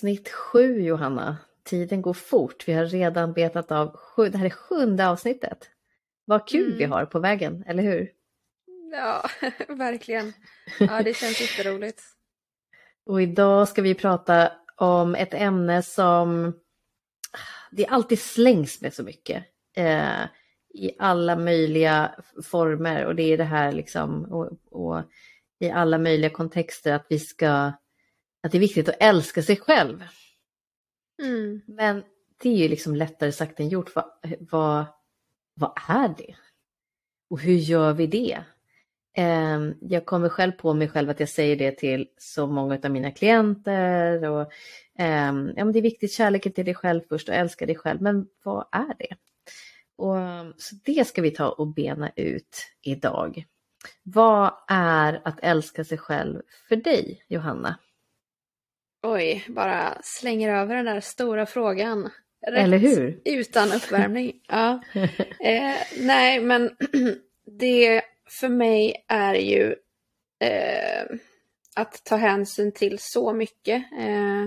avsnitt sju Johanna. Tiden går fort. Vi har redan betat av sju. Det här är sjunde avsnittet. Vad kul mm. vi har på vägen, eller hur? Ja, verkligen. Ja, det känns jätteroligt. Och idag ska vi prata om ett ämne som det alltid slängs med så mycket. Eh, I alla möjliga former och det är det här liksom och, och, i alla möjliga kontexter att vi ska att det är viktigt att älska sig själv. Mm. Men det är ju liksom lättare sagt än gjort. Vad, vad, vad är det? Och hur gör vi det? Ehm, jag kommer själv på mig själv att jag säger det till så många av mina klienter. Och, ehm, ja, men det är viktigt, kärleken till dig själv först och älska dig själv. Men vad är det? Och, så det ska vi ta och bena ut idag. Vad är att älska sig själv för dig, Johanna? Oj, bara slänger över den där stora frågan. Rätt Eller hur? Utan uppvärmning. ja. Eh, nej, men det för mig är ju eh, att ta hänsyn till så mycket. Eh,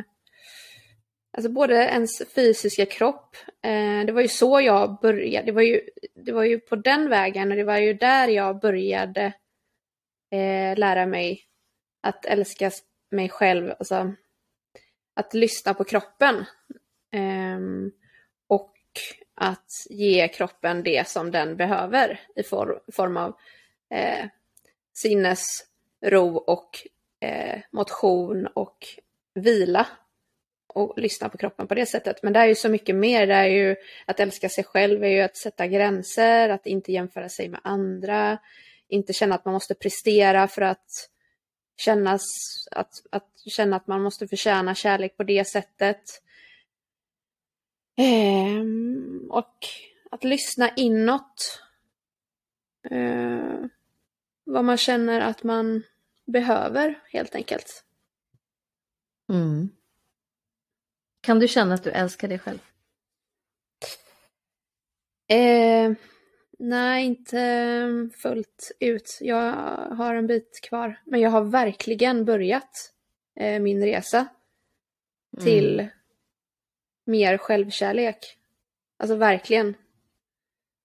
alltså både ens fysiska kropp, eh, det var ju så jag började, det var ju, det var ju på den vägen och det var ju där jag började eh, lära mig att älska mig själv, alltså att lyssna på kroppen. Ehm, och att ge kroppen det som den behöver i form av eh, sinnesro och eh, motion och vila och lyssna på kroppen på det sättet. Men det är ju så mycket mer. Det är ju att älska sig själv, är ju att sätta gränser, att inte jämföra sig med andra, inte känna att man måste prestera för att kännas, att, att känna att man måste förtjäna kärlek på det sättet. Ehm, och att lyssna inåt. Ehm, vad man känner att man behöver helt enkelt. Mm. Kan du känna att du älskar dig själv? Eh, nej, inte fullt ut. Jag har en bit kvar. Men jag har verkligen börjat eh, min resa mm. till mer självkärlek. Alltså verkligen.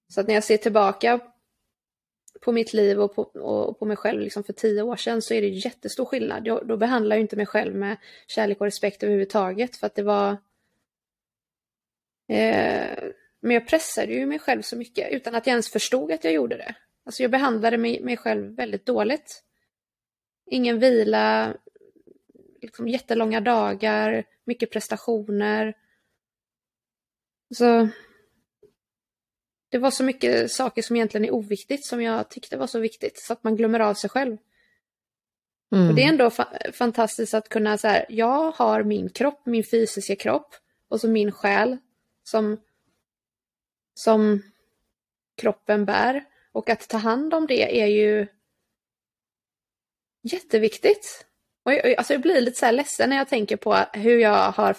Så att när jag ser tillbaka på mitt liv och på, och på mig själv liksom för tio år sedan så är det jättestor skillnad. Jag, då behandlar jag inte mig själv med kärlek och respekt överhuvudtaget för att det var... Eh, men jag pressade ju mig själv så mycket utan att jag ens förstod att jag gjorde det. Alltså jag behandlade mig, mig själv väldigt dåligt. Ingen vila, liksom jättelånga dagar, mycket prestationer. Så det var så mycket saker som egentligen är oviktigt som jag tyckte var så viktigt så att man glömmer av sig själv. Mm. Och det är ändå fa fantastiskt att kunna så här, jag har min kropp, min fysiska kropp och så min själ som, som kroppen bär. Och att ta hand om det är ju jätteviktigt. Och jag, alltså jag blir lite så här ledsen när jag tänker på hur jag har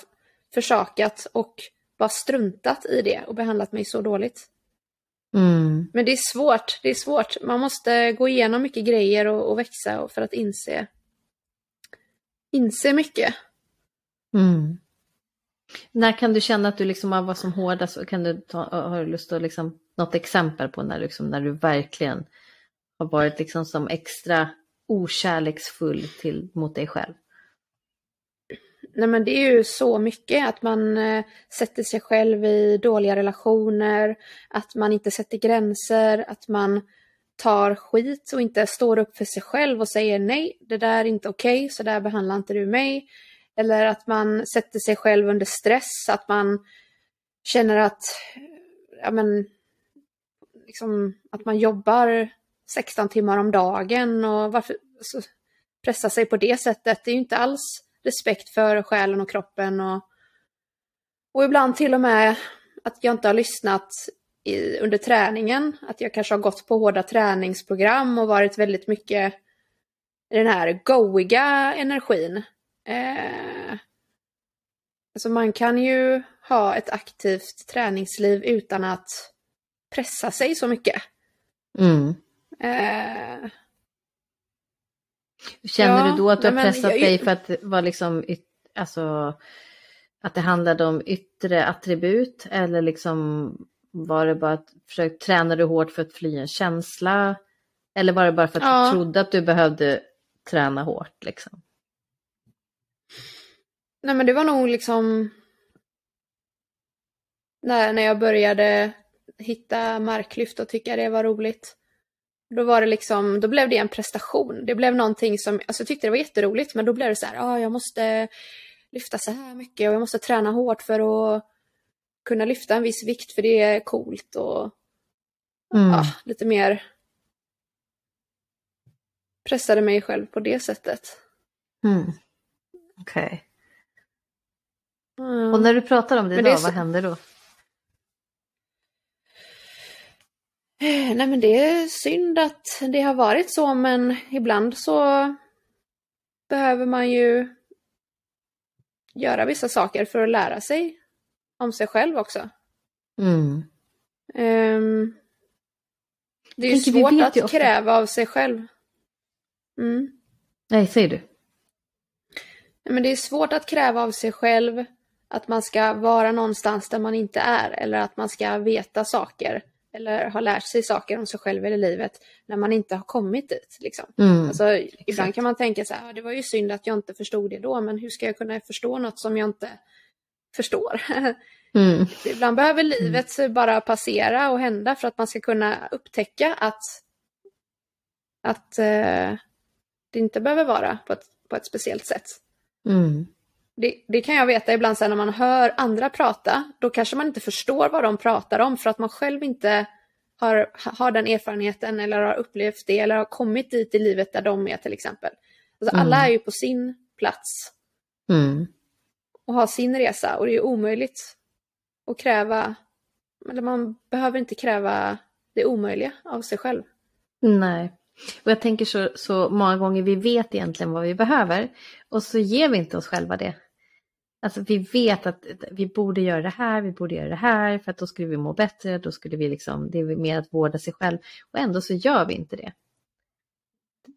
försakat och bara struntat i det och behandlat mig så dåligt. Mm. Men det är svårt, det är svårt. Man måste gå igenom mycket grejer och, och växa för att inse, inse mycket. Mm. När kan du känna att du liksom ah, har varit som hårdast? Kan du ta, ah, har du lust att liksom, något exempel på när, liksom, när du verkligen har varit liksom som extra okärleksfull till, mot dig själv? Nej men det är ju så mycket att man eh, sätter sig själv i dåliga relationer, att man inte sätter gränser, att man tar skit och inte står upp för sig själv och säger nej, det där är inte okej, okay, så där behandlar inte du mig. Eller att man sätter sig själv under stress, att man känner att, ja men, liksom, att man jobbar 16 timmar om dagen och varför alltså, pressa sig på det sättet, det är ju inte alls respekt för själen och kroppen och, och ibland till och med att jag inte har lyssnat i, under träningen, att jag kanske har gått på hårda träningsprogram och varit väldigt mycket i den här goiga energin. Eh, alltså man kan ju ha ett aktivt träningsliv utan att pressa sig så mycket. Mm. Känner ja, du då att du har pressat jag, dig för att vara liksom alltså att det handlade om yttre attribut eller liksom var det bara att försöka träna du hårt för att fly en känsla? Eller var det bara för att ja. du trodde att du behövde träna hårt liksom? Nej men det var nog liksom när, när jag började hitta marklyft och tycka det var roligt. Då var det liksom, då blev det en prestation. Det blev någonting som, alltså jag tyckte det var jätteroligt men då blev det så här, ah, jag måste lyfta så här mycket och jag måste träna hårt för att kunna lyfta en viss vikt för det är coolt och mm. ja, lite mer pressade mig själv på det sättet. Mm. Okej. Okay. Mm. Och när du pratar om det idag, det så... vad händer då? Nej men det är synd att det har varit så men ibland så behöver man ju göra vissa saker för att lära sig om sig själv också. Mm. Um, det är ju svårt att kräva av sig själv. Mm. Nej, säger du. Men det är svårt att kräva av sig själv att man ska vara någonstans där man inte är eller att man ska veta saker eller ha lärt sig saker om sig själv eller livet när man inte har kommit dit. Liksom. Mm, alltså, ibland kan man tänka så här, det var ju synd att jag inte förstod det då, men hur ska jag kunna förstå något som jag inte förstår? Mm. ibland behöver livet mm. bara passera och hända för att man ska kunna upptäcka att, att uh, det inte behöver vara på ett, på ett speciellt sätt. Mm. Det, det, kan jag veta ibland sen när man hör andra prata, då kanske man inte förstår vad de pratar om för att man själv inte har, har den erfarenheten eller har upplevt det eller har kommit dit i livet där de är till exempel. Alltså, mm. Alla är ju på sin plats mm. och har sin resa och det är omöjligt att kräva, eller man behöver inte kräva det omöjliga av sig själv. Nej, och jag tänker så, så många gånger vi vet egentligen vad vi behöver och så ger vi inte oss själva det. Alltså vi vet att vi borde göra det här, vi borde göra det här för att då skulle vi må bättre, då skulle vi liksom, det är mer att vårda sig själv och ändå så gör vi inte det.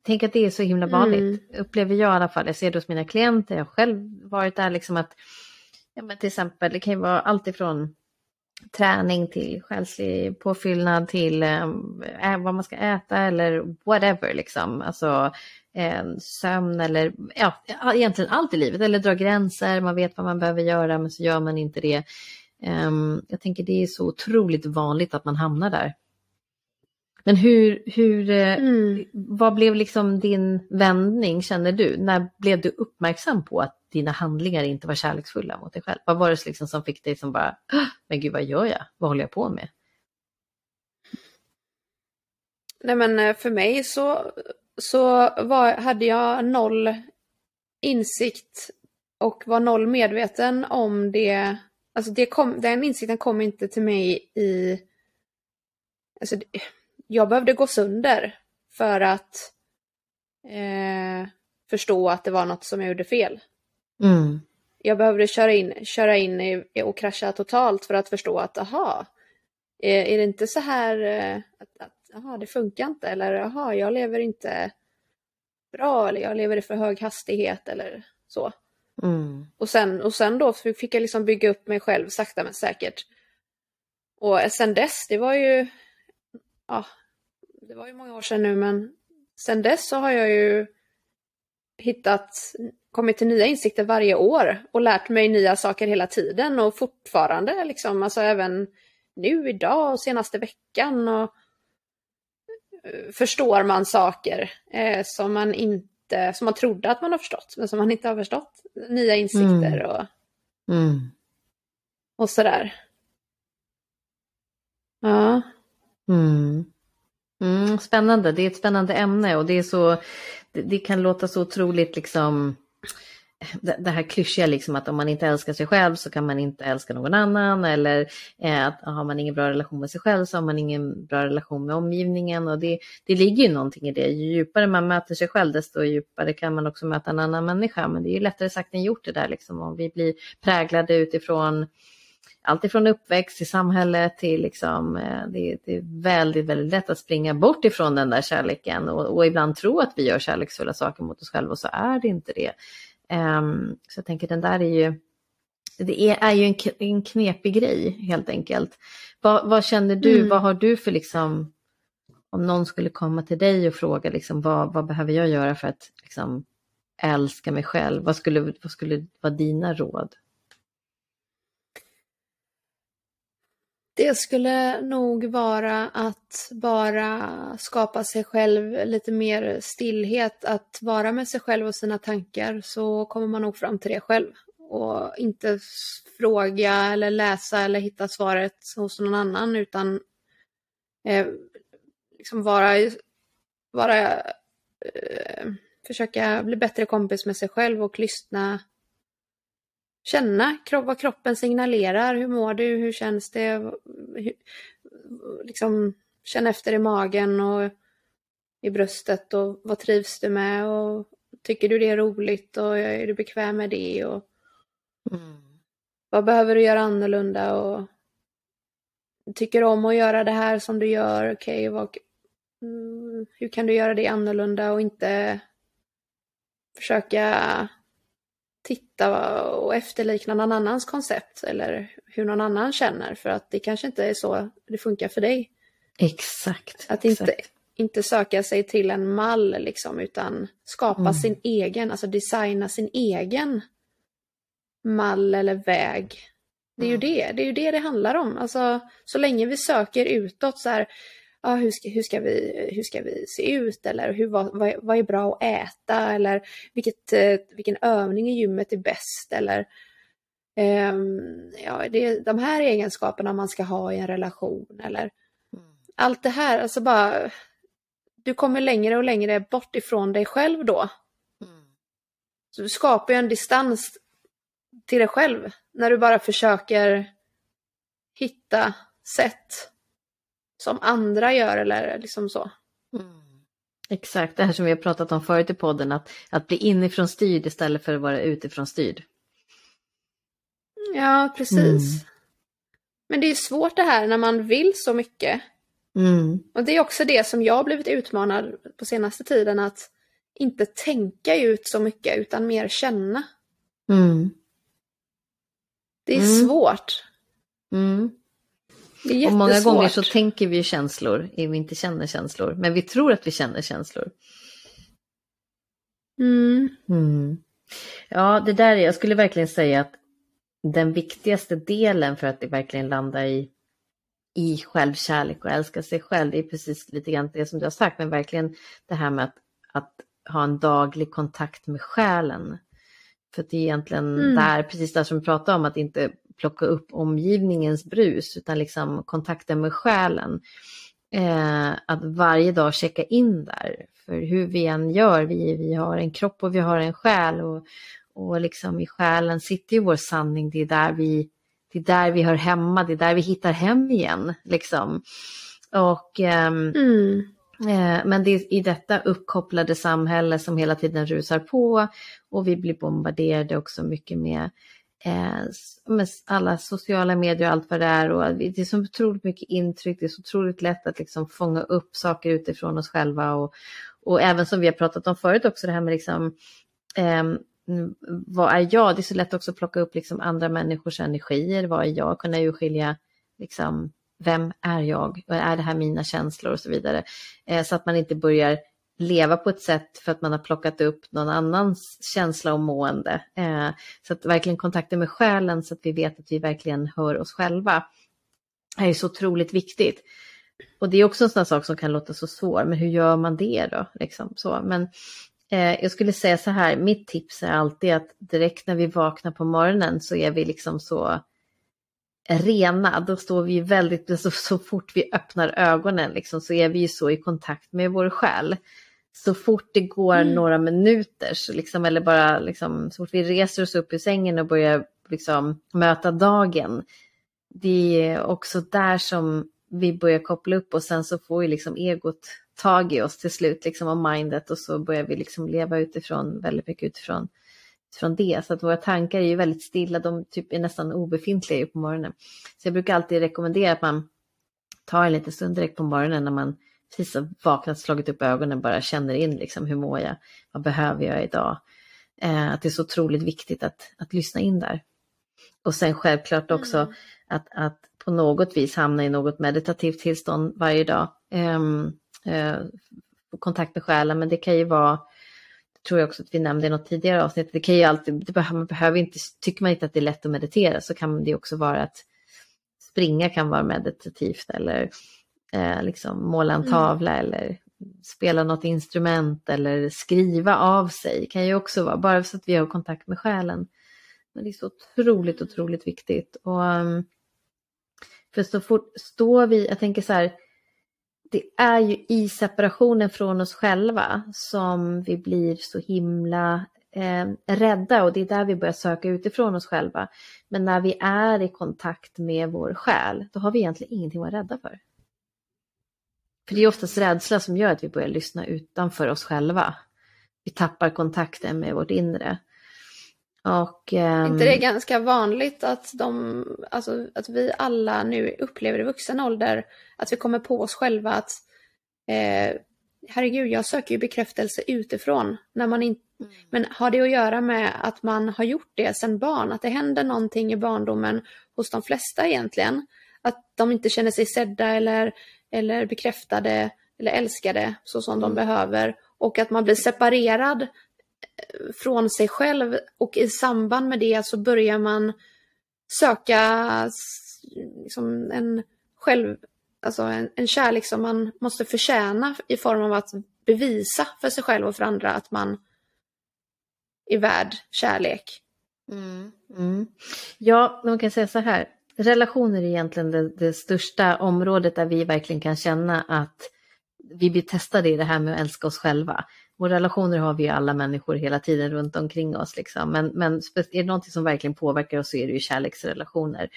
Tänk att det är så himla vanligt, mm. upplever jag i alla fall. Jag ser det hos mina klienter, jag har själv varit där liksom att, ja men till exempel det kan ju vara allt ifrån träning till själslig påfyllnad till äh, vad man ska äta eller whatever liksom. Alltså eh, sömn eller ja, egentligen allt i livet eller dra gränser, man vet vad man behöver göra men så gör man inte det. Um, jag tänker det är så otroligt vanligt att man hamnar där. Men hur, hur eh, mm. vad blev liksom din vändning känner du? När blev du uppmärksam på att dina handlingar inte var kärleksfulla mot dig själv? Vad var det liksom som fick dig som bara, men gud vad gör jag? Vad håller jag på med? Nej men eh, för mig så, så var, hade jag noll insikt och var noll medveten om det. Alltså det kom, den insikten kom inte till mig i... Alltså jag behövde gå sönder för att eh, förstå att det var något som jag gjorde fel. Mm. Jag behövde köra in, köra in i, och krascha totalt för att förstå att aha, är, är det inte så här eh, att, att aha, det funkar inte eller aha, jag lever inte bra eller jag lever i för hög hastighet eller så. Mm. Och, sen, och sen då fick jag liksom bygga upp mig själv sakta men säkert. Och sen dess, det var ju, ja, det var ju många år sedan nu men sen dess så har jag ju hittat, kommit till nya insikter varje år och lärt mig nya saker hela tiden och fortfarande liksom, alltså även nu idag och senaste veckan och förstår man saker eh, som man inte, som man trodde att man har förstått men som man inte har förstått. Nya insikter mm. och, mm. och sådär. Ja. Mm. Mm, spännande, det är ett spännande ämne och det är så, det, det kan låta så otroligt liksom det, här klyschiga liksom att om man inte älskar sig själv så kan man inte älska någon annan eller eh, att har man ingen bra relation med sig själv så har man ingen bra relation med omgivningen och det, det ligger ju någonting i det. Ju djupare man möter sig själv desto djupare kan man också möta en annan människa men det är ju lättare sagt än gjort det där liksom om vi blir präglade utifrån allt ifrån uppväxt i samhället till liksom, eh, det, det, är väldigt, väldigt lätt att springa bort ifrån den där kärleken och, och, ibland tro att vi gör kärleksfulla saker mot oss själva och så är det inte det. Um, så jag tänker den där är ju, det är, är ju en, en knepig grej helt enkelt. Vad, vad känner du, mm. vad har du för liksom, om någon skulle komma till dig och fråga liksom, vad, vad behöver jag göra för att liksom, älska mig själv, vad skulle, vad skulle vara dina råd? Det skulle nog vara att bara skapa sig själv lite mer stillhet, att vara med sig själv och sina tankar så kommer man nog fram till det själv. Och inte fråga eller läsa eller hitta svaret hos någon annan utan eh, liksom vara, vara eh, försöka bli bättre kompis med sig själv och lyssna känna vad kroppen signalerar. Hur mår du? Hur känns det? Hur, liksom, känna efter i magen och i bröstet och vad trivs du med och tycker du det är roligt och är du bekväm med det och mm. vad behöver du göra annorlunda och tycker om att göra det här som du gör, okej, okay, mm, hur kan du göra det annorlunda och inte försöka titta och efterlikna någon annans koncept eller hur någon annan känner för att det kanske inte är så det funkar för dig. Exakt. Att inte, exakt. inte söka sig till en mall liksom utan skapa mm. sin egen, alltså designa sin egen mall eller väg. Det är mm. ju det, det är ju det det handlar om. Alltså så länge vi söker utåt så här, ja, hur, ska, hur, ska vi, hur ska vi se ut eller hur, vad, vad, vad är bra att äta eller vilket, eh, vilken övning i gymmet är bäst eller um, ja, det är de här egenskaperna man ska ha i en relation eller mm. allt det här, alltså bara du kommer längre och längre bort ifrån dig själv då. Mm. Så du skapar ju en distans till dig själv när du bara försöker hitta sätt som andra gör eller liksom så. Mm. Exakt, det här som vi har pratat om förut i podden, att, att bli inifrån styrd istället för att vara utifrån styrd. Ja, precis. Mm. Men det är svårt det här när man vill så mycket. Mm. Och det är också det som jag har blivit utmanad på senaste tiden, att inte tänka ut så mycket utan mer känna. Mm. Det är mm. Och många gånger så tänker vi känslor, vi inte känner känslor, men vi tror att vi känner känslor. Mm. Mm. Ja, det där är, jag skulle verkligen säga att den viktigaste delen för att det verkligen landar i, i självkärlek och älska sig själv, det är precis lite grann det som du har sagt, men verkligen det här med att, att ha en daglig kontakt med själen. För det är egentligen mm. där, precis det som vi pratade om, att inte plocka upp omgivningens brus utan liksom kontakten med själen. Eh, att varje dag checka in där. För hur vi än gör, vi, vi har en kropp och vi har en själ och, och liksom i själen sitter ju vår sanning, det är där vi det är där vi hör hemma, det är där vi hittar hem igen. Liksom. Och, eh, mm. eh, men det är i detta uppkopplade samhälle som hela tiden rusar på och vi blir bombarderade också mycket med eh, med alla sociala medier och allt vad det är. Och det är så otroligt mycket intryck, det är så otroligt lätt att liksom fånga upp saker utifrån oss själva. Och, och även som vi har pratat om förut också det här med liksom, eh, vad är jag? Det är så lätt också att plocka upp liksom andra människors energier. Vad är jag? Kunna urskilja liksom, vem är jag? Är det här mina känslor och så vidare? Eh, så att man inte börjar leva på ett sätt för att man har plockat upp någon annans känsla och mående. Eh, så att verkligen kontakten med själen så att vi vet att vi verkligen hör oss själva är så otroligt viktigt. Och det är också en sån sak som kan låta så svår, men hur gör man det då? Liksom så. Men eh, jag skulle säga så här, mitt tips är alltid att direkt när vi vaknar på morgonen så är vi liksom så rena, då står vi väldigt, så, så fort vi öppnar ögonen liksom, så är vi ju så i kontakt med vår själ så fort det går mm. några minuter, så liksom, eller bara liksom, så fort vi reser oss upp ur sängen och börjar liksom, möta dagen, det är också där som vi börjar koppla upp och sen så får ju liksom egot tag i oss till slut, liksom och mindet och så börjar vi liksom leva utifrån, väldigt mycket utifrån, utifrån det. Så att våra tankar är ju väldigt stilla, de typ är nästan obefintliga på morgonen. Så jag brukar alltid rekommendera att man tar en liten stund direkt på morgonen när man precis har vaknat, slagit upp ögonen, bara känner in liksom hur mår jag, vad behöver jag idag? Eh, att det är så otroligt viktigt att, att lyssna in där. Och sen självklart också mm. att, att på något vis hamna i något meditativt tillstånd varje dag. Um, uh, kontakt med själen, men det kan ju vara, tror jag också att vi nämnde i något tidigare avsnitt, det kan ju alltid, det behöver, man behöver inte, tycker man inte att det är lätt att meditera så kan det också vara att springa kan vara meditativt eller eh, liksom måla en mm. tavla mm. eller spela något instrument eller skriva av sig kan ju också vara, bara så att vi har kontakt med själen. Men det är så otroligt, otroligt viktigt. Och, um, för så fort står vi, jag tänker så här, det är ju i separationen från oss själva som vi blir så himla eh, rädda och det är där vi börjar söka utifrån oss själva. Men när vi är i kontakt med vår själ, då har vi egentligen ingenting att vara rädda för. För det är oftast rädsla som gör att vi börjar lyssna utanför oss själva. Vi tappar kontakten med vårt inre. Och, um... inte det är ganska vanligt att, de, alltså, att vi alla nu upplever i vuxen ålder att vi kommer på oss själva att eh, herregud, jag söker ju bekräftelse utifrån. När man in... Mm. Men har det att göra med att man har gjort det sedan barn? Att det händer någonting i barndomen hos de flesta egentligen? Att de inte känner sig sedda eller, eller bekräftade eller älskade så som mm. de behöver. Och att man blir separerad från sig själv och i samband med det så börjar man söka liksom en själv, alltså en, en kärlek som man måste förtjäna i form av att bevisa för sig själv och för andra att man är värd kärlek. Mm. Mm. Ja, man kan säga så här. Relationer är egentligen det, det, största området där vi verkligen kan känna att vi blir testade i det här med att älska oss själva. Och relationer har vi ju alla människor hela tiden runt omkring oss. Liksom. Men, men är det någonting som verkligen påverkar oss så är det ju kärleksrelationer.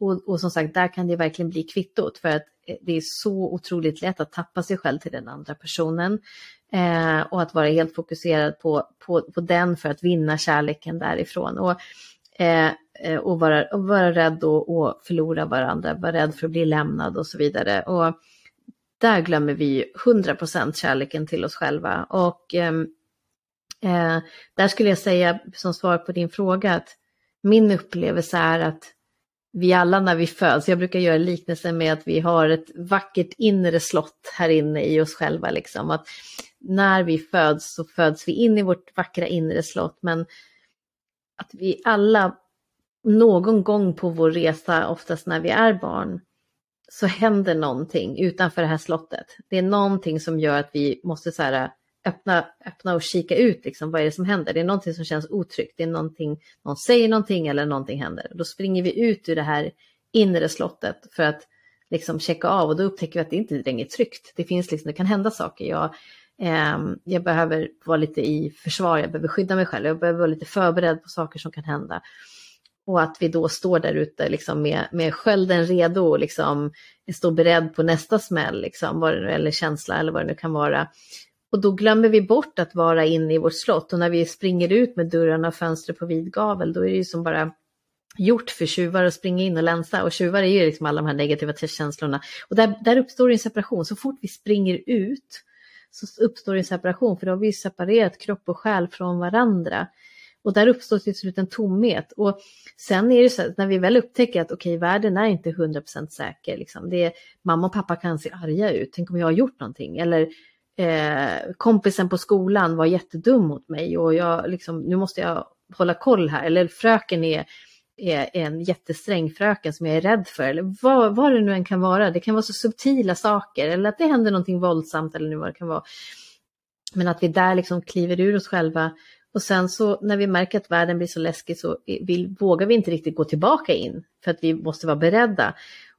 Och, och, som sagt, där kan det verkligen bli kvittot för att eh, det är så otroligt lätt att tappa sig själv till den andra personen. Eh, och att vara helt fokuserad på, på, på den för att vinna kärleken därifrån. Och, eh, eh och, vara, och vara rädd och, och förlora varandra, vara rädd för att bli lämnad och så vidare. Och, där glömmer vi 100% kärleken till oss själva. Och ehm, eh, där skulle jag säga som svar på din fråga att min upplevelse är att vi alla när vi föds, jag brukar göra liknelsen med att vi har ett vackert inre slott här inne i oss själva. Liksom. Att när vi föds så föds vi in i vårt vackra inre slott men att vi alla någon gång på vår resa, oftast när vi är barn, så händer någonting utanför det här slottet. Det är någonting som gör att vi måste så här, äh, öppna, öppna och kika ut, liksom, vad är det som händer? Det är någonting som känns otryggt, det är någonting, någon säger någonting eller någonting händer. Då springer vi ut ur det här inre slottet för att liksom checka av och då upptäcker vi att det inte längre är tryggt. Det finns liksom, det kan hända saker. Jag, eh, jag behöver vara lite i försvar, jag behöver skydda mig själv, jag behöver vara lite förberedd på saker som kan hända. Och att vi då står där ute liksom med, med skölden redo och liksom står beredd på nästa smäll, liksom, vad det, eller känsla eller vad det nu kan vara. Och då glömmer vi bort att vara inne i vårt slott och när vi springer ut med dörrarna och fönstret på vid gavel då är det ju som bara gjort för tjuvar att springa in och länsa och tjuvar är ju liksom alla de här negativa känslorna. Och där, där uppstår en separation, så fort vi springer ut så uppstår en separation för då har vi separerat kropp och själ från varandra. Och där uppstår till slut en tomhet. Och sen är det så att när vi väl upptäcker att okej, okay, världen är inte 100% säker. Liksom. Det är, mamma och pappa kan se arga ut, tänk om jag har gjort någonting. Eller eh, kompisen på skolan var jättedum mot mig och jag, liksom, nu måste jag hålla koll här. Eller fröken är, är en jättesträng fröken som jag är rädd för. Eller vad, vad det nu än kan vara. Det kan vara så subtila saker eller att det händer någonting våldsamt eller nu vad det kan vara. Men att vi där liksom kliver ur oss själva och sen så när vi märker att världen blir så läskig så vill, vågar vi inte riktigt gå tillbaka in för att vi måste vara beredda.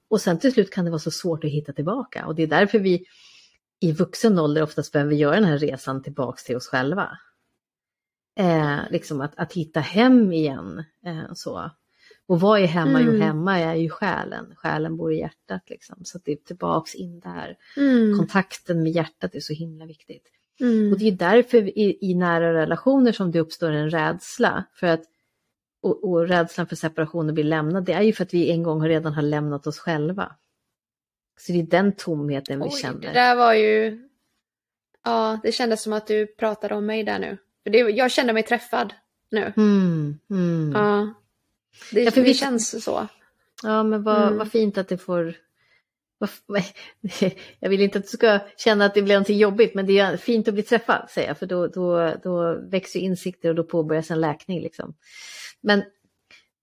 Och sen till slut kan det vara så svårt att hitta tillbaka och det är därför vi i vuxen ålder oftast behöver göra den här resan tillbaks till oss själva. Eh, liksom att, att hitta hem igen. Eh, så. Och vad är hemma? Mm. Jo, hemma är ju själen. Själen bor i hjärtat liksom. Så att det är tillbaks in där. Mm. Kontakten med hjärtat är så himla viktigt. Mm. Och det är därför i, i, nära relationer som det uppstår en rädsla. För att, och, och rädslan för separation och bli lämnad, det är ju för att vi en gång redan har lämnat oss själva. Så det är den tomheten vi Oj, känner. Det där var ju... Ja, det kändes som att du pratade om mig där nu. För det, jag känner mig träffad nu. Mm, mm. Ja. Det, Ja, för det vi- känns så. Ja, men vad, Mm. vad fint att det får... Jag vill inte att du ska känna att det blir någonting jobbigt, men det är fint att bli träffad, säger jag, för då, då, då växer insikter och då påbörjas en läkning. Liksom. Men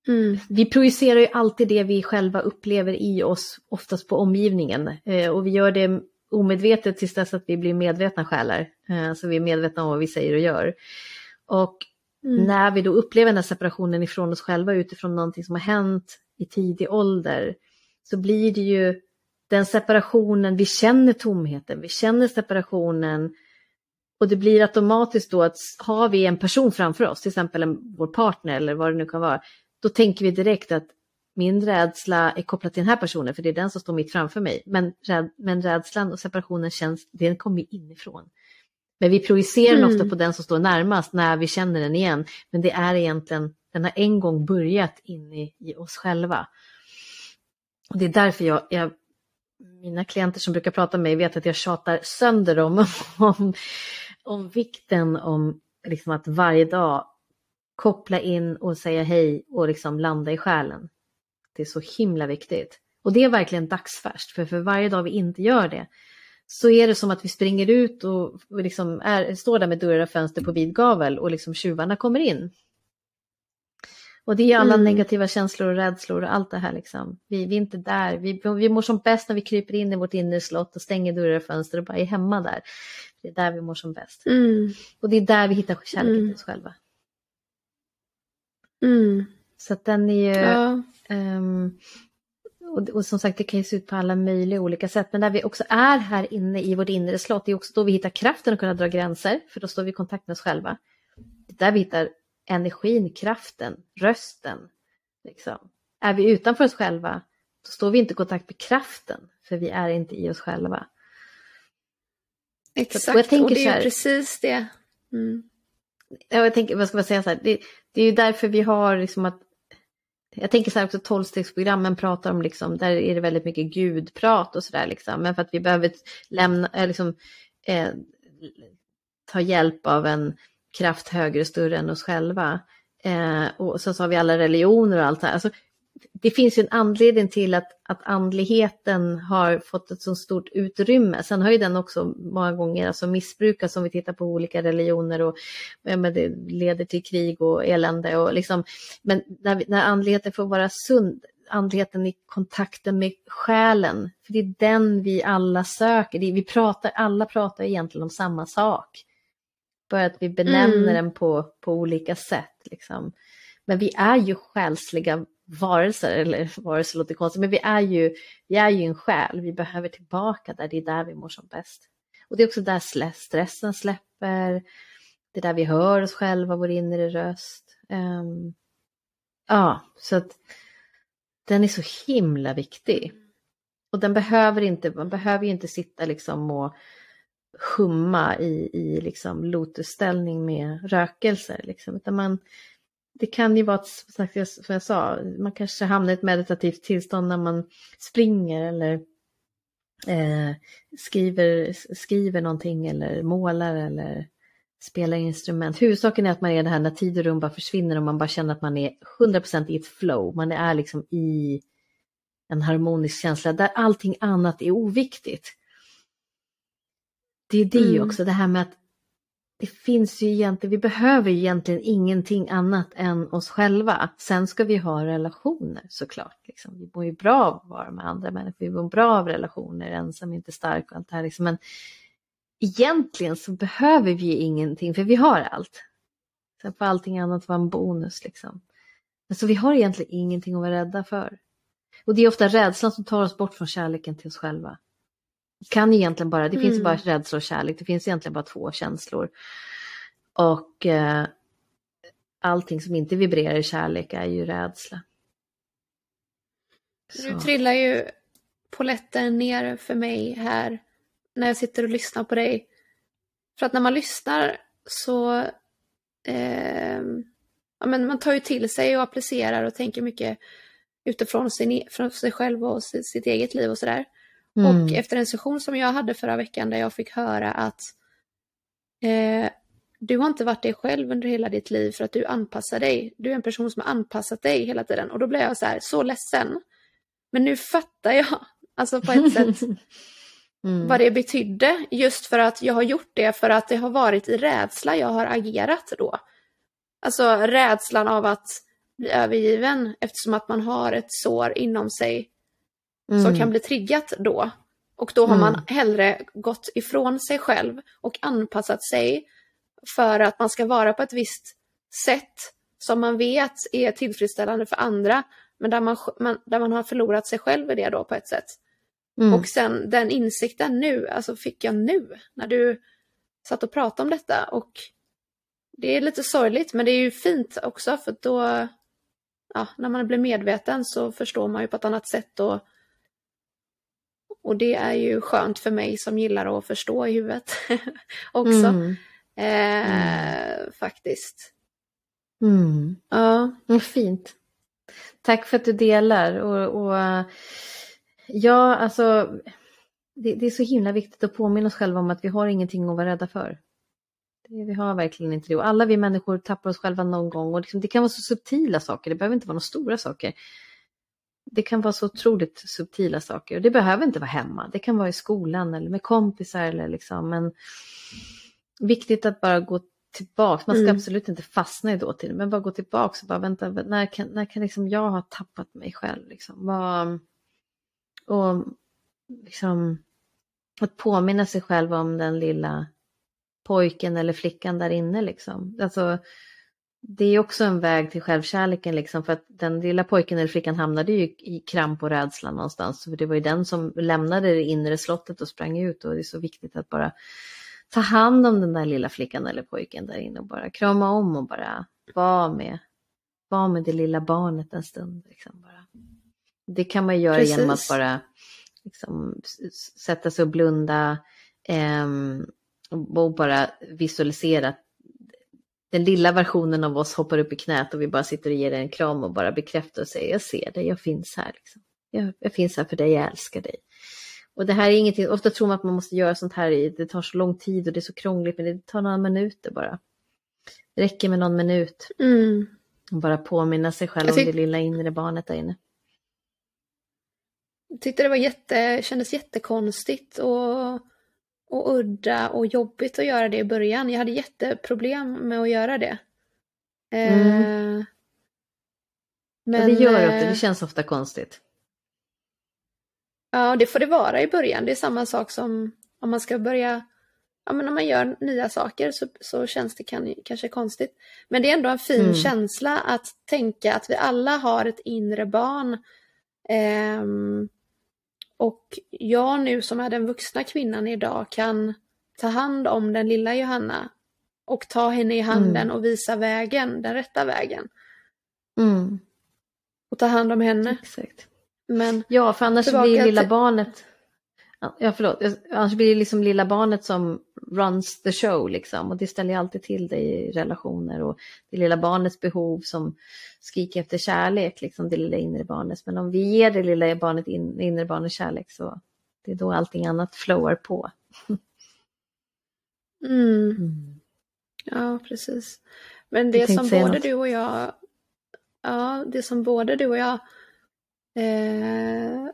Mm. vi projicerar ju alltid det vi själva upplever i oss, oftast på omgivningen. Eh, och vi gör det omedvetet tills dess att vi blir medvetna själar. Eh, så vi är medvetna om vad vi säger och gör. Och Mm. när vi då upplever den här separationen ifrån oss själva utifrån någonting som har hänt i tidig ålder så blir det ju den separationen, vi känner tomheten, vi känner separationen och det blir automatiskt då att har vi en person framför oss, till exempel en, vår partner eller vad det nu kan vara, då tänker vi direkt att min rädsla är kopplad till den här personen för det är den som står mitt framför mig. Men, räd, men rädslan och separationen känns, den kommer inifrån. Men vi projicerar Mm. ofta på den som står närmast när vi känner den igen. Men det är egentligen, den har en gång börjat inne i oss själva. Och det är därför jag, jag mina klienter som brukar prata med mig vet att jag tjatar sönder dem om, om vikten om liksom att varje dag koppla in och säga hej och liksom landa i själen. Det är så himla viktigt. Och det är verkligen dagsfärskt, för för varje dag vi inte gör det så är det som att vi springer ut och liksom är, står där med dörrar och fönster på vid gavel och liksom tjuvarna kommer in. Och det är alla Mm. negativa känslor och rädslor och allt det här liksom. Vi, vi är inte där. Vi, vi mår som bäst när vi kryper in i vårt inre slott och stänger dörrar och fönster och bara är hemma där. Det är där vi mår som bäst. Mm. Och det är där vi hittar kärleken Mm. till oss själva. Mm. Så att den är ju... Ja. Ehm, och, och som sagt, det kan ju se ut på alla möjliga olika sätt. Men när vi också är här inne i vårt inre slott, det är också då vi hittar kraften att kunna dra gränser, för då står vi i kontakt med oss själva. Det är där vi hittar energin, kraften, rösten. Liksom. Är vi utanför oss själva, då står vi inte i kontakt med kraften, för vi är inte i oss själva. Exakt, och och det är här- precis det. Mm. Ja, jag tänker, vad ska man säga så här, det, det är ju därför vi har liksom att jag tänker så här också tolvstegsprogrammen pratar om liksom, där är det väldigt mycket gudprat och sådär liksom, men för att vi behöver lämna, eh, liksom, eh, ta hjälp av en kraft högre, större än oss själva. Eh, och så, så har vi alla religioner och allt det här. Alltså, det finns ju en anledning till att, att andligheten har fått ett så stort utrymme. Sen har ju den också många gånger alltså missbrukats om vi tittar på olika religioner och ja, men det leder till krig och elände. Och liksom, men när, när andligheten får vara sund, andligheten i kontakten med själen, för det är den vi alla söker. Vi pratar, alla pratar egentligen om samma sak. Bara att vi benämner Mm. den på, på olika sätt. Liksom. Men vi är ju själsliga varelser, eller varelser låter konstigt, men vi är, ju, vi är ju en själ. Vi behöver tillbaka där, det är där vi mår som bäst. Och det är också där stressen släpper, det är där vi hör oss själva, vår inre röst. Ehm, ja, så att den är så himla viktig. Och den behöver inte, man behöver ju inte sitta liksom och humma i, i liksom lotusställning med rökelser. Liksom, utan man, det kan ju vara, som jag- som jag sa, man kanske hamnar i ett meditativt tillstånd när man springer eller eh, skriver, skriver någonting eller målar eller spelar instrument. Huvudsaken är att man är det här när tid och rum bara försvinner och man bara känner att man är 100% i ett flow. Man är liksom i en harmonisk känsla där allting annat är oviktigt. Det är det Mm. också, det här med att det finns ju egentligen, vi behöver ju egentligen ingenting annat än oss själva. Sen ska vi ha relationer såklart. Liksom. Vi mår ju bra av att vara med andra människor, vi mår bra av relationer, ensam är inte stark och allt det här. Liksom. Men egentligen så behöver vi ju ingenting, för vi har allt. Sen får allting annat vara en bonus. Liksom. Så vi har egentligen ingenting att vara rädda för. Och det är ofta rädslan som tar oss bort från kärleken till oss själva. Kan egentligen bara, det finns Mm. bara rädsla och kärlek, det finns egentligen bara två känslor. Och eh, allting som inte vibrerar i kärlek är ju rädsla. Nu Så. trillar ju poletten ner för mig här när jag sitter och lyssnar på dig. För att när man lyssnar så eh, ja, men man tar ju till sig och applicerar och tänker mycket utifrån sin, e- från sig själv och sitt, sitt eget liv och sådär. Mm. Och efter en session som jag hade förra veckan där jag fick höra att eh, du har inte varit dig själv under hela ditt liv för att du anpassar dig. Du är en person som har anpassat dig hela tiden. Och då blev jag så här, så ledsen. Men nu fattar jag, alltså på ett sätt, mm. vad det betydde. Just för att jag har gjort det för att det har varit i rädsla jag har agerat då. Alltså rädslan av att bli övergiven eftersom att man har ett sår inom sig mm. som kan bli triggat då. Och då har mm. man hellre gått ifrån sig själv och anpassat sig för att man ska vara på ett visst sätt som man vet är tillfredsställande för andra, men där man, man där man har förlorat sig själv i det då på ett sätt. Mm. Och sen den insikten nu, alltså fick jag nu när du satt och pratade om detta och det är lite sorgligt men det är ju fint också för då, ja, när man blir medveten så förstår man ju på ett annat sätt och och det är ju skönt för mig som gillar att förstå i huvudet också. Mm. Eh, mm. Faktiskt. Mm. Ja. Fint. Tack för att du delar. Och, och ja, alltså det, det, är så himla viktigt att påminna oss själva om att vi har ingenting att vara rädda för. Det, vi har verkligen inte det. Och alla vi människor tappar oss själva någon gång. Och liksom, det kan vara så subtila saker, det behöver inte vara några stora saker. Det kan vara så otroligt subtila saker. Och det behöver inte vara hemma. Det kan vara i skolan eller med kompisar. Eller liksom, men viktigt att bara gå tillbaka. Man ska mm. absolut inte fastna i dåtiden, men bara gå tillbaka och bara vänta, när kan, när kan liksom jag ha tappat mig själv? Liksom? Vad, och liksom att påminna sig själv om den lilla pojken eller flickan där inne liksom. Alltså, det är också en väg till självkärleken liksom för att den lilla pojken eller flickan hamnade ju i kramp och rädsla någonstans. För det var ju den som lämnade det inre slottet och sprang ut och det är så viktigt att bara ta hand om den där lilla flickan eller pojken där inne och bara krama om och bara vara med, var med det lilla barnet en stund. Liksom bara. Det kan man göra Precis. genom att bara liksom, sätta sig och blunda eh, och bara visualisera att den lilla versionen av oss hoppar upp i knät och vi bara sitter och ger en kram och bara bekräftar och säger jag ser dig, jag finns här. Liksom. Jag, jag finns här för dig, jag älskar dig. Och det här är ingenting, ofta tror man att man måste göra sånt här, det tar så lång tid och det är så krångligt, men det tar några minuter bara. Det räcker med någon minut. Mm. Och bara påminna sig själv om det lilla inre barnet där inne. Jag tyckte det var jätte, kändes jättekonstigt och, och udda och jobbigt att göra det i början. Jag hade jätteproblem med att göra det. Mm. Eh, men, ja, det gör det, det eh, känns ofta konstigt. Ja, det får det vara i början. Det är samma sak som om man ska börja, ja men om man gör nya saker så, så känns det kan, kanske konstigt. Men det är ändå en fin mm. känsla att tänka att vi alla har ett inre barn. Ehm, och jag nu som är den vuxna kvinnan idag kan ta hand om den lilla Johanna och ta henne i handen mm. och visa vägen, den rätta vägen. Mm. Och ta hand om henne. Exakt. Men ja, för annars blir lilla till... barnet Ja, förlåt. Annars blir det liksom lilla barnet som runs the show liksom. Och det ställer ju alltid till det i relationer. Och det lilla barnets behov som skriker efter kärlek, liksom det lilla inre barnet. Men om vi ger det lilla barnet in, inre barnet kärlek så det är då allting annat flowar på. Mm. Mm. Ja, precis. Men det som både något. du och jag, ja, det som både du och jag eh,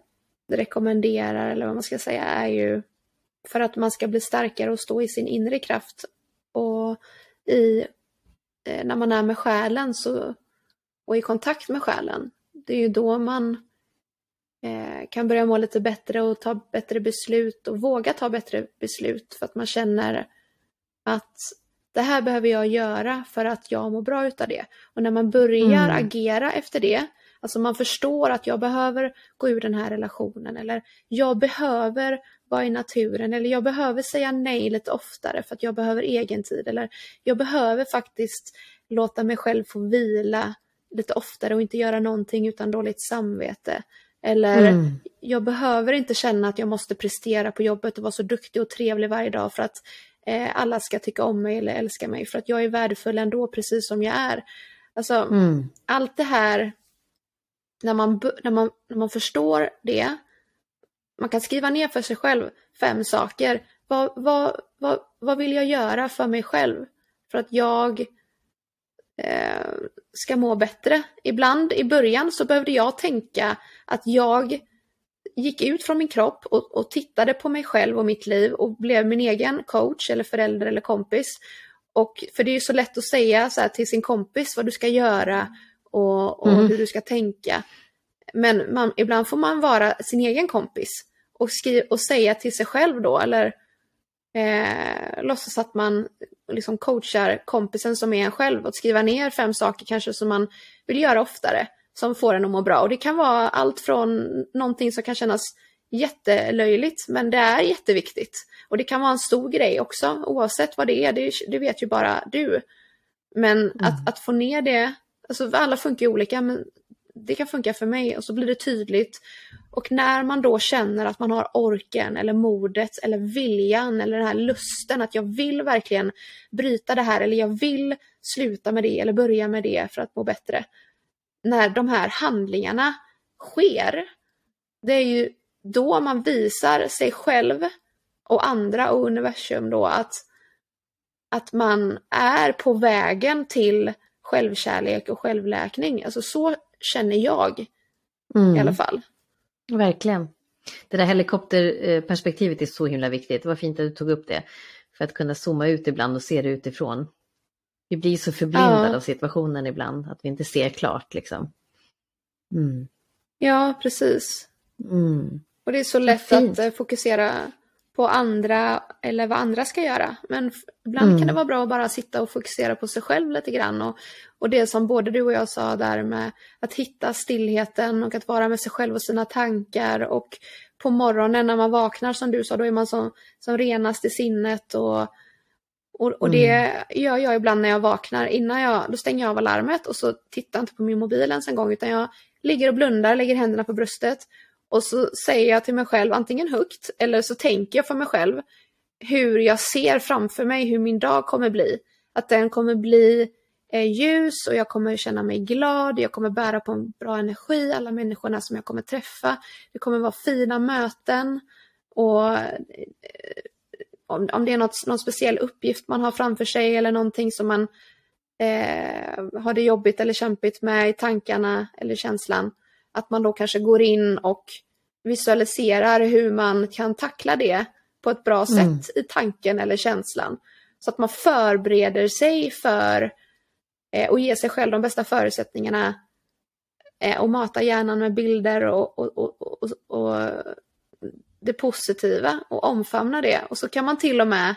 rekommenderar, eller vad man ska säga, är ju för att man ska bli starkare och stå i sin inre kraft. Och i, eh, när man är med själen så, och i kontakt med själen, det är ju då man eh, kan börja må lite bättre och ta bättre beslut och våga ta bättre beslut för att man känner att det här behöver jag göra för att jag mår bra utav det. Och när man börjar mm. agera efter det Alltså man förstår att jag behöver gå ur den här relationen eller jag behöver vara i naturen eller jag behöver säga nej lite oftare för att jag behöver egen tid eller jag behöver faktiskt låta mig själv få vila lite oftare och inte göra någonting utan dåligt samvete. Eller mm. jag behöver inte känna att jag måste prestera på jobbet och vara så duktig och trevlig varje dag för att eh, alla ska tycka om mig eller älska mig för att jag är värdefull ändå precis som jag är. Alltså mm. allt det här när man, när, man, när man förstår det, man kan skriva ner för sig själv fem saker. Vad, vad, vad, vad vill jag göra för mig själv? för att jag eh, ska må bättre. Ibland i början så behövde jag tänka att jag gick ut från min kropp och, och, tittade på mig själv och mitt liv och blev min egen coach eller förälder eller kompis. Och för det är ju så lätt att säga så till sin kompis vad du ska göra och, och mm. hur du ska tänka. Men man, ibland får man vara sin egen kompis och, skriva, och säga till sig själv då, eller eh, låtsas att man liksom coachar kompisen som är en själv och skriva ner fem saker kanske som man vill göra oftare som får en att må bra. Och det kan vara allt från någonting som kan kännas jättelöjligt men det är jätteviktigt. Och det kan vara en stor grej också oavsett vad det är, det, det vet ju bara du. Men mm. att, att få ner det, alltså alla funkar ju olika men det kan funka för mig och så blir det tydligt. Och när man då känner att man har orken eller modet eller viljan eller den här lusten att jag vill verkligen bryta det här eller jag vill sluta med det eller börja med det för att må bättre. När de här handlingarna sker, det är ju då man visar sig själv och andra och universum då att, att man är på vägen till självkärlek och självläkning. Alltså så känner jag mm. i alla fall. Verkligen. Det där helikopterperspektivet är så himla viktigt. Det var fint att du tog upp det. För att kunna zooma ut ibland och se det utifrån. Vi blir så förblindade ja. av situationen ibland att vi inte ser klart liksom. Mm. Ja, precis. Mm. Och det är så lätt att eh, fokusera på andra eller vad andra ska göra. Men ibland mm. kan det vara bra att bara sitta och fokusera på sig själv lite grann. Och, och det som både du och jag sa där med att hitta stillheten och att vara med sig själv och sina tankar. Och på morgonen när man vaknar som du sa, då är man som, som renast i sinnet. Och, och, och det mm. gör jag ibland när jag vaknar. Innan jag, då stänger jag av alarmet och så tittar jag inte på min mobil ens en gång utan jag ligger och blundar, lägger händerna på bröstet och så säger jag till mig själv antingen högt eller så tänker jag för mig själv hur jag ser framför mig hur min dag kommer bli. Att den kommer bli eh, ljus och jag kommer känna mig glad, jag kommer bära på en bra energi, alla människorna som jag kommer träffa. Det kommer vara fina möten och eh, om, om det är något, någon speciell uppgift man har framför sig eller någonting som man eh, har det jobbigt eller kämpigt med i tankarna eller känslan att man då kanske går in och visualiserar hur man kan tackla det på ett bra sätt mm. i tanken eller känslan. Så att man förbereder sig för eh, och ger sig själv de bästa förutsättningarna eh, och matar hjärnan med bilder och, och, och, och, och det positiva och omfamna det. Och så kan man till och med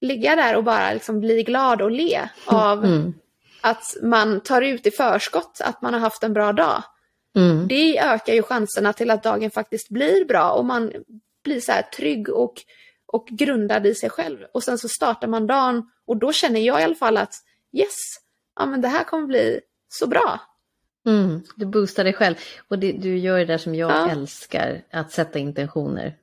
ligga där och bara liksom bli glad och le av mm. att man tar ut i förskott att man har haft en bra dag. Mm. Det ökar ju chanserna till att dagen faktiskt blir bra och man blir så här trygg och, och grundad i sig själv. Och sen så startar man dagen och då känner jag i alla fall att yes, ja men det här kommer bli så bra. Mm, du boostar dig själv och det, du gör det där som jag ja. älskar, att sätta intentioner.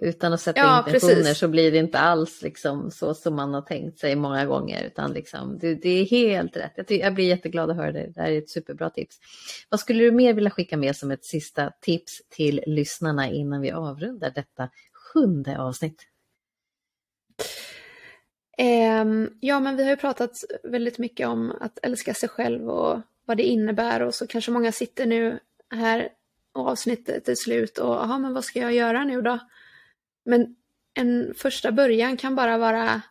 Utan att sätta ja, intentioner precis. så blir det inte alls liksom så som man har tänkt sig många gånger. Utan liksom, det, det är helt rätt. Jag, jag, blir jätteglad att höra det. Det här är ett superbra tips. Vad skulle du mer vilja skicka med som ett sista tips till lyssnarna innan vi avrundar detta sjunde avsnitt? Um, ja, men vi har ju pratat väldigt mycket om att älska sig själv och vad det innebär och så kanske många sitter nu här och avsnittet är slut och jaha, men vad ska jag göra nu då? Men en första början kan bara vara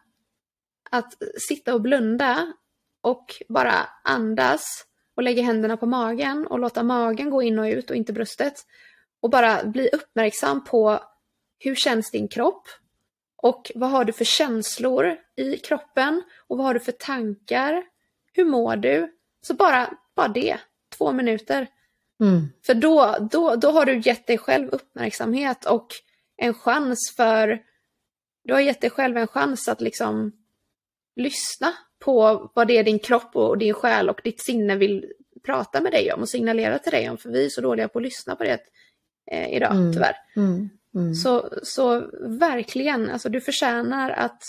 att sitta och blunda och bara andas och lägga händerna på magen och låta magen gå in och ut och inte bröstet. Och bara bli uppmärksam på hur känns din kropp? Och vad har du för känslor i kroppen? Och vad har du för tankar? Hur mår du? Så bara, bara det, två minuter. Mm. För då, då, då har du gett dig själv uppmärksamhet och en chans för, du har gett dig själv en chans att liksom lyssna på vad det är din kropp och din själ och ditt sinne vill prata med dig om och signalera till dig om, för vi är så dåliga på att lyssna på det eh, idag, mm. tyvärr. Mm. Mm. Så, så verkligen, alltså du förtjänar att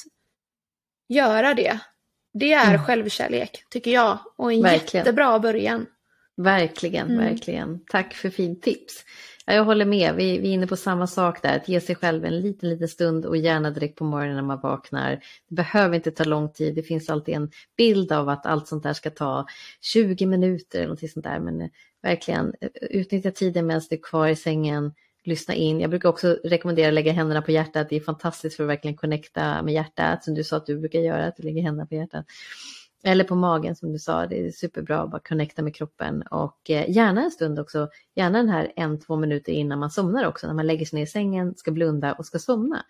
göra det. Det är mm. självkärlek, tycker jag, och en verkligen. jättebra början. Verkligen, mm. verkligen. Tack för fint tips. Ja, jag håller med, vi, vi är inne på samma sak där, att ge sig själv en liten, liten stund och gärna direkt på morgonen när man vaknar. Det behöver inte ta lång tid, det finns alltid en bild av att allt sånt där ska ta 20 minuter eller något sånt där, men eh, verkligen eh, utnyttja tiden medan du är kvar i sängen, lyssna in. Jag brukar också rekommendera att lägga händerna på hjärtat, det är fantastiskt för att verkligen connecta med hjärtat, som du sa att du brukar göra, att du lägger händerna på hjärtat. Eller på magen som du sa, det är superbra att bara connecta med kroppen och eh, gärna en stund också, gärna den här en, två minuter innan man somnar också, när man lägger sig ner i sängen, ska blunda och ska somna.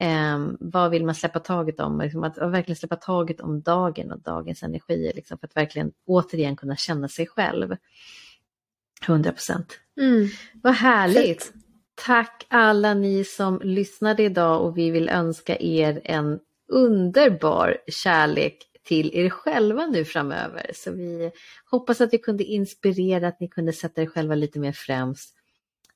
Eh, vad vill man släppa taget om? Liksom att, att, verkligen släppa taget om dagen och dagens energier, liksom, för att verkligen återigen kunna känna sig själv. 100 procent. Mm. Vad härligt! Fett. Tack alla ni som lyssnade idag och vi vill önska er en underbar kärlek till er själva nu framöver. Så vi hoppas att vi kunde inspirera, att ni kunde sätta er själva lite mer främst,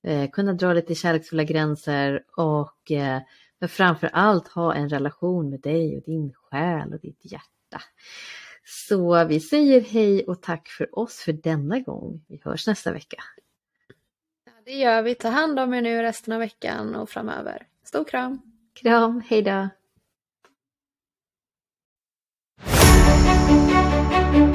eh, kunna dra lite kärleksfulla gränser och eh, men framför allt ha en relation med dig och din själ och ditt hjärta. Så vi säger hej och tack för oss för denna gång. Vi hörs nästa vecka. Ja, det gör vi. Ta hand om er nu resten av veckan och framöver. Stor kram! Kram, hej Thank you.